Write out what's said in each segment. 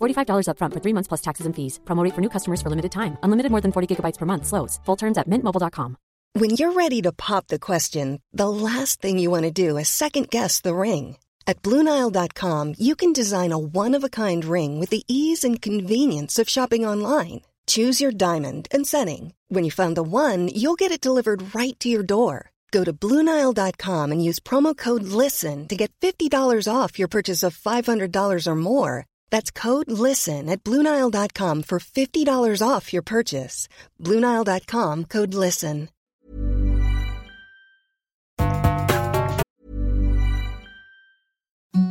$45 upfront for three months plus taxes and fees. Promo rate for new customers for limited time. Unlimited more than 40 gigabytes per month. Slows. Full terms at mintmobile.com. When you're ready to pop the question, the last thing you want to do is second guess the ring. At Bluenile.com, you can design a one of a kind ring with the ease and convenience of shopping online. Choose your diamond and setting. When you find the one, you'll get it delivered right to your door. Go to Bluenile.com and use promo code LISTEN to get $50 off your purchase of $500 or more. That's code LISTEN at Bluenile.com for $50 off your purchase. Bluenile.com code LISTEN.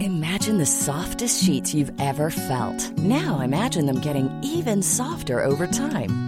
Imagine the softest sheets you've ever felt. Now imagine them getting even softer over time.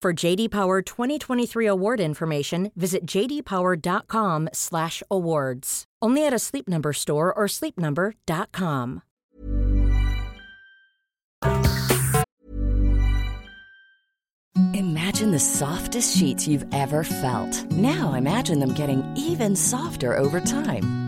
For JD Power 2023 award information, visit jdpower.com/awards. Only at a Sleep Number store or sleepnumber.com. Imagine the softest sheets you've ever felt. Now imagine them getting even softer over time.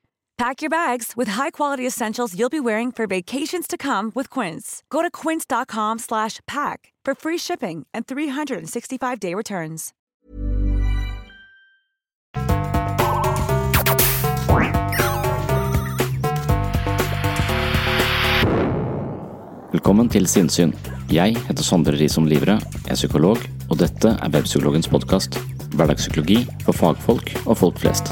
Pack your bags with high-quality essentials you'll be wearing for vacations to come with Quince. Go to quince.com slash pack for free shipping and 365-day returns. Velkommen til Sinnsyn. Jeg heter Sondre Risom Livre, er psykolog, og dette er Webpsykologens podkast. Hverdagspsykologi for fagfolk og folk flest.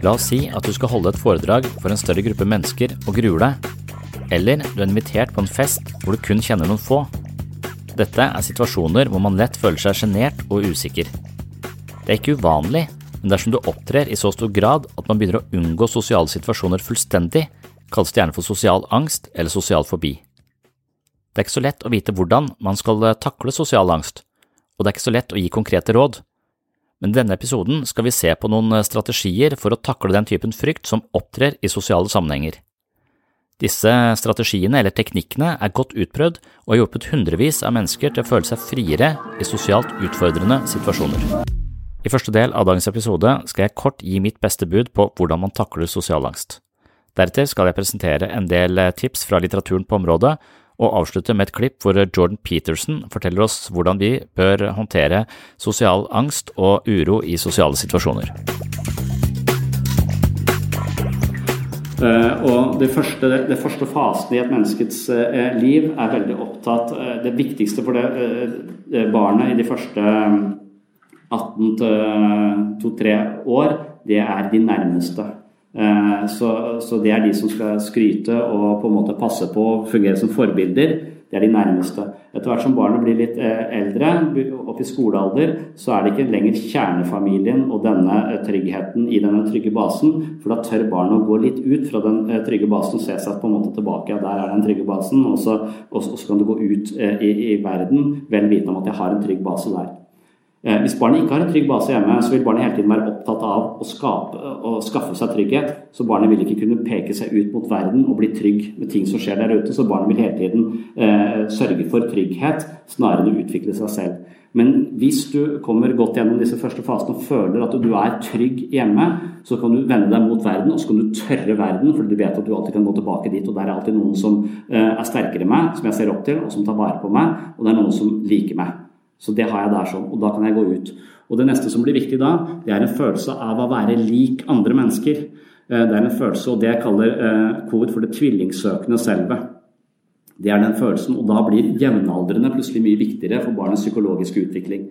La oss si at du skal holde et foredrag for en større gruppe mennesker og gruer deg. Eller du er invitert på en fest hvor du kun kjenner noen få. Dette er situasjoner hvor man lett føler seg sjenert og usikker. Det er ikke uvanlig, men dersom du opptrer i så stor grad at man begynner å unngå sosiale situasjoner fullstendig, kalles det gjerne for sosial angst eller sosial fobi. Det er ikke så lett å vite hvordan man skal takle sosial angst, og det er ikke så lett å gi konkrete råd. Men i denne episoden skal vi se på noen strategier for å takle den typen frykt som opptrer i sosiale sammenhenger. Disse strategiene eller teknikkene er godt utprøvd og har hjulpet hundrevis av mennesker til å føle seg friere i sosialt utfordrende situasjoner. I første del av dagens episode skal jeg kort gi mitt beste bud på hvordan man takler sosial angst. Deretter skal jeg presentere en del tips fra litteraturen på området, og avslutter med et klipp hvor Jordan Peterson forteller oss hvordan vi bør håndtere sosial angst og uro i sosiale situasjoner. Uh, og det første, det, første, fasen i et menneskets uh, liv er veldig opptatt uh, Det viktigste for det barnet i de første 18 til 2-3 år, det er de nærmeste. Så, så, det er de som skal skryte og på en måte passe på og fungere som forbilder. Det er de nærmeste. Etter hvert som barnet blir litt eldre, opp i skolealder, så er det ikke lenger kjernefamilien og denne tryggheten i denne trygge basen. For da tør barnet å gå litt ut fra den trygge basen og se seg på en måte tilbake. Der er den trygge basen, og så, og så kan du gå ut i, i verden vel vitende om at jeg har en trygg base der. Hvis barnet ikke har en trygg base hjemme, så vil barnet hele tiden være opptatt av å, skape, å skaffe seg trygghet. Så barnet vil ikke kunne peke seg ut mot verden og bli trygg med ting som skjer der ute. Så barnet vil hele tiden eh, sørge for trygghet snarere enn å utvikle seg selv. Men hvis du kommer godt gjennom disse første fasene og føler at du er trygg hjemme, så kan du vende deg mot verden, og så kan du tørre verden, for du vet at du alltid kan gå tilbake dit. Og der er alltid noen som eh, er sterkere enn meg, som jeg ser opp til, og som tar vare på meg. Og det er noen som liker meg. Så det har jeg der sånn, og da kan jeg gå ut. Og det neste som blir viktig da, det er en følelse av å være lik andre mennesker. Det er en følelse, og det jeg kaller covid for det tvillingsøkende selvet. Det er den følelsen, og da blir jevnaldrende plutselig mye viktigere for barnets psykologiske utvikling.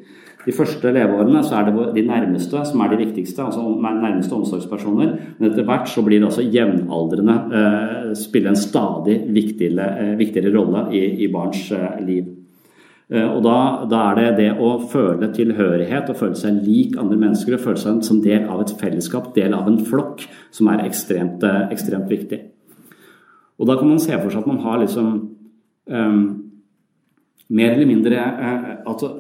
De første leveårene så er det de nærmeste som er de viktigste, altså nærmeste omsorgspersoner. Men etter hvert så blir det altså jevnaldrende eh, spille en stadig viktigere, eh, viktigere rolle i, i barns eh, liv. Og da, da, er det det å føle tilhørighet og føle seg lik andre mennesker og føle seg som del av et fellesskap, del av en flokk, som er ekstremt, ekstremt viktig. Og da kan man se for seg at man har liksom um, mer eller mindre uh, altså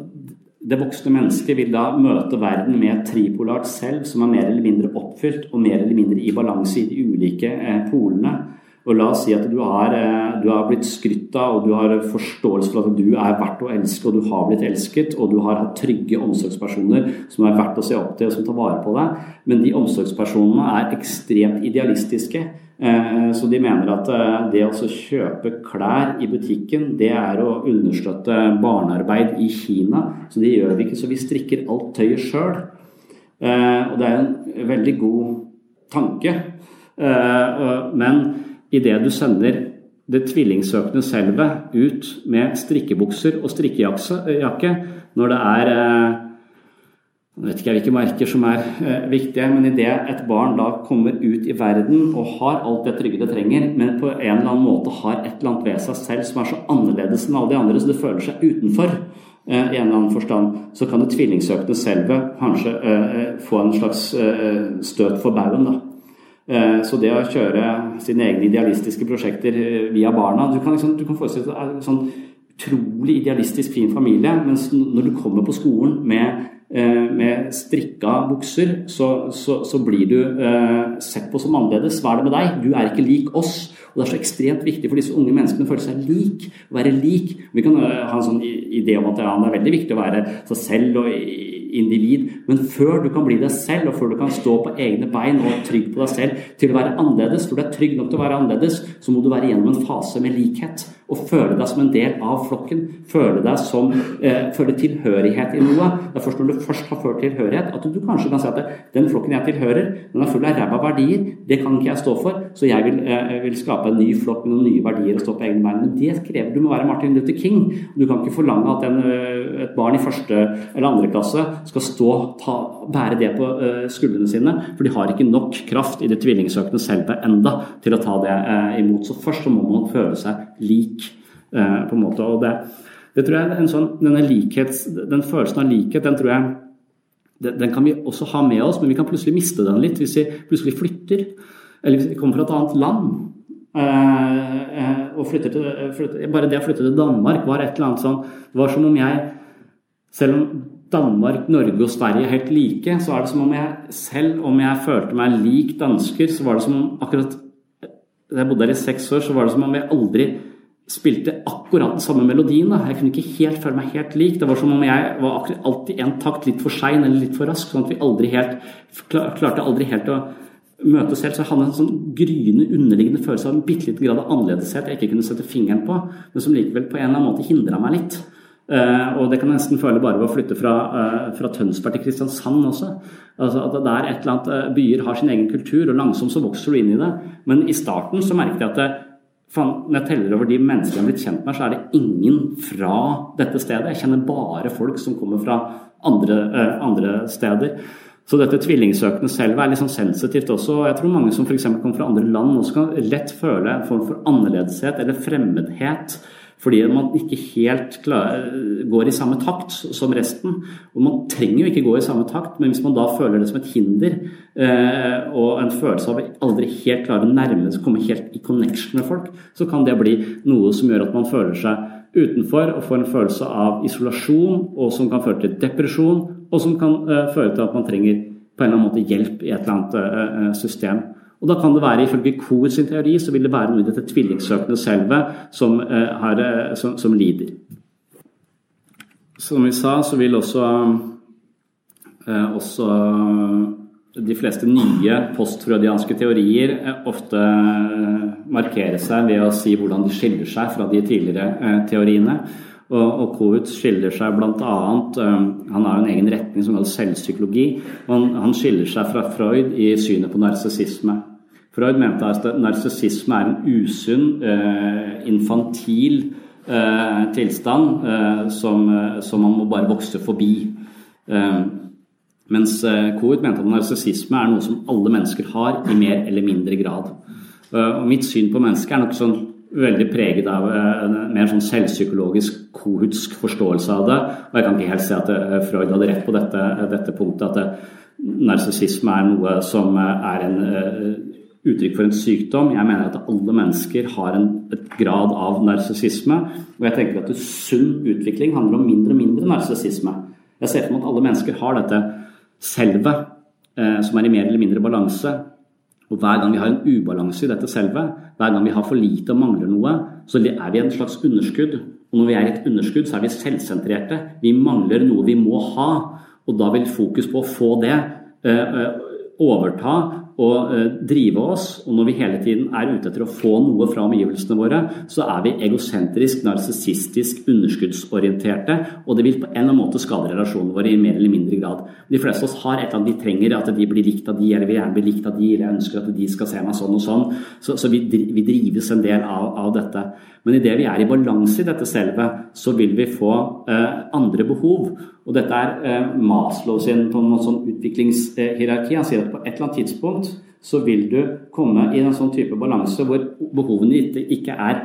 Det voksne mennesket vil da møte verden med et tripolart selv som er mer eller mindre oppfylt og mer eller mindre i balanse i de ulike polene. Og la oss si at du har, du har blitt skrytt av, og du har forståelse for at du er verdt å elske, og du har blitt elsket, og du har hatt trygge omsorgspersoner som er verdt å se opp til, og som tar vare på deg. Men de omsorgspersonene er ekstremt idealistiske. Så de mener at det å kjøpe klær i butikken, det er å understøtte barnearbeid i Kina. Så det gjør vi ikke, så vi strikker alt tøyet sjøl. Og det er en veldig god tanke. Men idet du sender det tvillingsøkende selvet ut med strikkebukser og strikkejakke når det er jeg vet ikke hvilke merker som er eh, viktige, men idet et barn da kommer ut i verden og har alt det trygge det trenger, men på en eller annen måte har et eller annet ved seg selv som er så annerledes enn alle de andre, så det føler seg utenfor eh, i en eller annen forstand, så kan det tvillingsøkende selvet kanskje eh, få en slags eh, støt for baugen. da. Eh, så det å kjøre sine egne idealistiske prosjekter eh, via barna Du kan, liksom, du kan forestille deg en sånn utrolig idealistisk fin familie, mens når du kommer på skolen med med strikka bukser, så, så, så blir du sett på som annerledes. Hva er det med deg? Du er ikke lik oss. Og Det er så ekstremt viktig for disse unge menneskene å føle seg lik. Være lik. Vi kan ha en sånn idé om at ja, det er veldig viktig å være seg selv og individ. Men før du kan bli deg selv, og før du kan stå på egne bein og trygg på deg selv til å være annerledes, for du er trygg nok til å være annerledes, så må du være gjennom en fase med likhet. Og føle deg som en del av flokken. Føle deg som eh, føle tilhørighet i noe. Det er først når du først har følt tilhørighet, at du kanskje kan si at den flokken jeg tilhører, den er full av ræva verdier. Det kan ikke jeg stå for, så jeg vil, eh, vil, skape en ny flokk med noen nye verdier og stå på egne bein. Men det krever du må være Martin Luther King. Du kan ikke forlange at en, eh, et barn i første eller andre klasse skal stå, ta, bære det på eh, skuldrene sine. For de har ikke nok kraft i det tvillingsøkende selve enda til å ta det uh, imot. Så først så må man føle seg lik, på en måte. Og det, det tror jeg en sånn, denne likhets, Den følelsen av likhet, den tror jeg den, den kan vi også ha med oss, men vi kan plutselig miste den litt hvis vi plutselig flytter. Eller hvis vi kommer fra et annet land. og flytter til, flytter, Bare det å flytte til Danmark var et eller annet sånn Det var som om jeg selv om Danmark, Norge og Sverige er helt like, så er det som om jeg selv om jeg følte meg lik dansker, så var det som om akkurat Da jeg bodde her i seks år, så var det som om jeg aldri spilte akkurat den samme melodien. Da. Jeg kunne ikke helt føle meg helt lik. Det var som om jeg var alltid en takt litt for sein eller litt for rask. sånn at vi aldri helt klarte aldri helt å møte oss helt. Så jeg hadde en sånn gryende, underliggende følelse av en bitte liten grad av annerledeshet jeg ikke kunne sette fingeren på, men som likevel på en eller annen måte hindra meg litt. Uh, og det kan jeg nesten føle bare ved å flytte fra, uh, fra Tønsberg til Kristiansand også. Altså at det er et eller annet, uh, Byer har sin egen kultur, og langsomt så vokser du inn i det. Men i starten så merket jeg at det, når jeg teller over de menneskene jeg har blitt kjent med, så er det ingen fra dette stedet. Jeg kjenner bare folk som kommer fra andre, andre steder. Så dette tvillingsøkende selv er litt sånn sensitivt også. Jeg tror mange som f.eks. kommer fra andre land, også kan lett føle en form for annerledeshet eller fremmedhet fordi man ikke helt klarer, går i samme takt som resten. Og man trenger jo ikke gå i samme takt, men hvis man da føler det som et hinder, eh, og en følelse av aldri helt klare å nærme seg, komme helt i connection med folk, så kan det bli noe som gjør at man føler seg utenfor og får en følelse av isolasjon, og som kan føre til depresjon, og som kan uh, føre til at man trenger på en eller annen måte hjelp i et eller annet uh, system. Og da kan det være, Ifølge Kohr sin teori så vil det være noe i dette tvillingsøkende selvet som, eh, har, eh, som, som, lider. Som vi sa, så vil også, eh, også de fleste nye postfrødianske teorier eh, ofte eh, markere seg ved å si hvordan de skiller seg fra de tidligere eh, teoriene. Og, Kohut skiller seg bl.a. Han har en egen retning som kalles selvpsykologi. og han skiller seg fra Freud i synet på narsissisme. Freud mente at narsissisme er en usunn, eh, infantil eh, tilstand eh, som, som, man må bare vokse forbi. Mens Kohut mente at narsissisme er noe som alle mennesker har i mer eller mindre grad. Og mitt syn på mennesket er nok sånn veldig preget av en mer sånn selvpsykologisk kohutsk forståelse av det. Og jeg kan ikke helt se at Freud hadde rett på dette, dette punktet, at narsissisme er noe som er en uttrykk for en sykdom. Jeg mener at alle mennesker har en et grad av narsissisme. Og jeg tenker at sunn utvikling handler om mindre og mindre narsissisme. Jeg ser for meg at alle mennesker har dette selvet eh, som er i mer eller mindre balanse. Og hver gang vi har en ubalanse i dette selvet, hver gang vi har for lite og mangler noe, så er vi en slags underskudd. Og når vi er i et underskudd, så er vi selvsentrerte. Vi mangler noe vi må ha. Og da vil fokus på å få det eh, eh overta å eh, drive oss. Og når vi hele tiden er ute etter å få noe fra omgivelsene våre, så er vi egosentrisk, narsissistisk, underskuddsorienterte. Og det vil på en eller annen måte skade relasjonene våre i mer eller mindre grad. De fleste av oss har et eller annet de trenger, at de blir likt av de, eller vil gjerne bli likt av de, eller jeg ønsker at de skal se meg sånn og sånn. Så, så vi, vi, drives en del av, av dette. Men idet vi er i balanse i dette selve, så vil vi få eh, andre behov. Og dette er eh, Maslow sin på en sånn utviklingshierarki. Han sier at på et eller annet tidspunkt så vil du komme i en sånn type balanse hvor behovene ikke er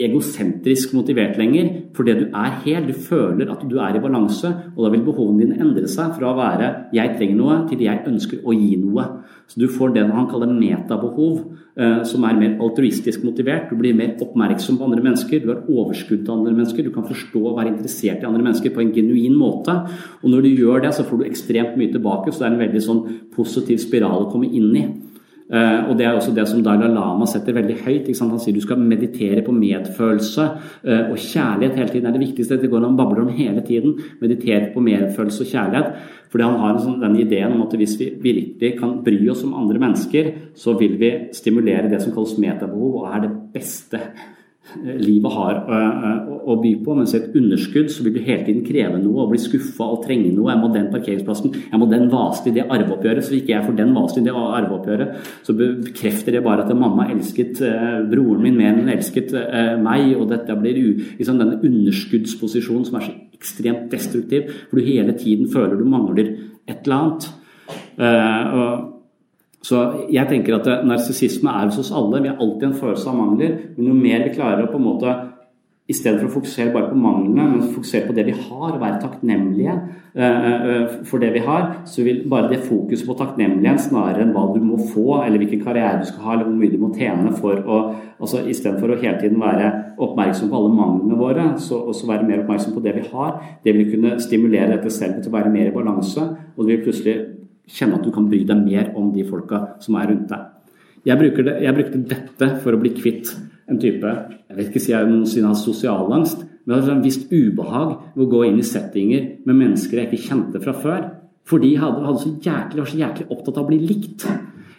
egosentrisk motivert lenger, fordi du er hel. Du føler at du er i balanse, og da vil behovene dine endre seg fra å være 'jeg trenger noe' til 'jeg ønsker å gi noe'. Så du får det han kaller metabehov, eh, som er mer altruistisk motivert. Du blir mer oppmerksom på andre mennesker, du har overskudd til andre mennesker, du kan forstå og være interessert i andre mennesker på en genuin måte. Og når du gjør det, så får du ekstremt mye tilbake, så det er en veldig sånn positiv spiral å komme inn i. Uh, og Det er også det som Dalai Lama setter veldig høyt. Han sier du skal meditere på medfølelse uh, og kjærlighet hele tiden. Det er det viktigste. Det går han babler om hele tiden. Meditere på medfølelse og kjærlighet. Fordi han har sånn, den ideen om at hvis vi virkelig kan bry oss om andre mennesker, så vil vi stimulere det som kalles metabehov, og er det beste livet har å by på. Mens et underskudd så vil du hele tiden kreve noe og bli skuffa og trenge noe. Jeg må den parkeringsplassen, jeg må den vasen i det arveoppgjøret. Så ikke jeg får den vasen i det arveoppgjøret, så bekrefter det bare at mamma elsket eh, broren min mer enn hun elsket eh, meg. Og dette blir liksom denne underskuddsposisjonen som er så ekstremt destruktiv, hvor du hele tiden føler du mangler et eller annet. Så jeg tenker at narsissisme er hos oss alle. Vi har alltid en følelse av mangler. Men jo mer vi klarer å på en måte i stedet for å fokusere bare på manglene, men fokusere på det vi har, være takknemlige uh, for det vi har, så vil bare det fokuset på takknemlighet snarere enn hva du må få, eller hvilken karriere du skal ha, eller hvor mye du må tjene for å altså Istedenfor å hele tiden være oppmerksom på alle manglene våre, så også være mer oppmerksom på det vi har, det vil kunne stimulere dette selv til å være mer i balanse, og det vil plutselig kjenne at du kan bry deg mer om de folka som er rundt deg. Jeg, det, jeg brukte dette for å bli kvitt en type Jeg vet ikke si jeg noensinne har sosialangst, men jeg hadde en visst ubehag ved å gå inn i settinger med mennesker jeg ikke kjente fra før. For de hadde, hadde så jæklig, var så jæklig opptatt av å bli likt.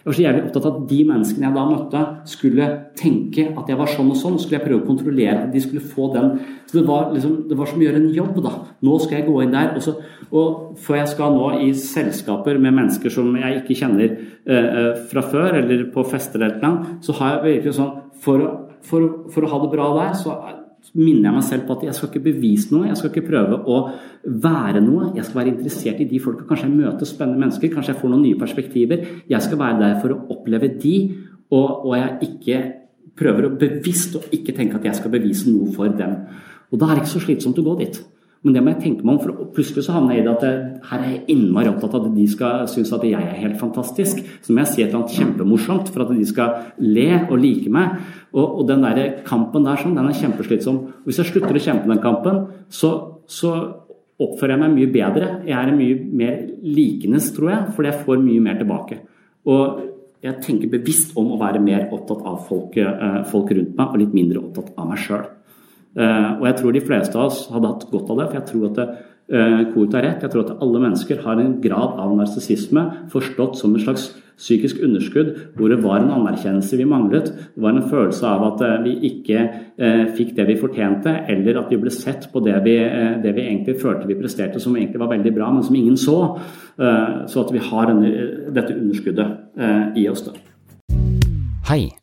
Jeg var så jævlig opptatt av at de menneskene jeg da møtte, skulle tenke at jeg var sånn og sånn. Skulle jeg prøve å kontrollere at de skulle få den. Så det var, liksom, det var som å gjøre en jobb, da. Nå skal jeg gå inn der. Og, så, og før jeg skal nå i selskaper med mennesker som jeg ikke kjenner eh, fra før, eller på fester eller noe, så har jeg virkelig sånn for, for, for å ha det bra der, så minner jeg meg selv på at jeg skal ikke bevise noe, jeg skal ikke prøve å være noe. Jeg skal være interessert i de folka. Kanskje jeg møter spennende mennesker, kanskje jeg får noen nye perspektiver. Jeg skal være der for å oppleve de, og, og jeg ikke prøver å bevisst å ikke tenke at jeg skal bevise noe for dem. Og da er det ikke så slitsomt å gå dit. Men det må jeg tenke meg om, for plutselig så havner jeg i det at jeg, her er jeg innmari opptatt av at de skal synes at jeg er helt fantastisk. Så må jeg si et eller annet kjempemorsomt for at de skal le og like meg. Og, og den der kampen der sånn, den er kjempeslitsom. Hvis jeg slutter å kjempe den kampen, så, så oppfører jeg meg mye bedre. Jeg er mye mer likenes, tror jeg, fordi jeg får mye mer tilbake. Og jeg tenker bevisst om å være mer opptatt av folk, eh, folk rundt meg, og litt mindre opptatt av meg sjøl. Eh, og jeg tror de fleste av oss hadde hatt godt av det, for jeg tror at det, uh, Kot har rett. Jeg tror at alle mennesker har en grad av narsissisme forstått som et slags psykisk underskudd, hvor det var en anerkjennelse vi manglet. Det var en følelse av at uh, vi ikke fikk det vi fortjente, eller at vi ble sett på det vi, det vi, egentlig følte vi presterte, som egentlig var veldig bra, men som ingen så. så at vi har denne, dette underskuddet i oss. da. Hei!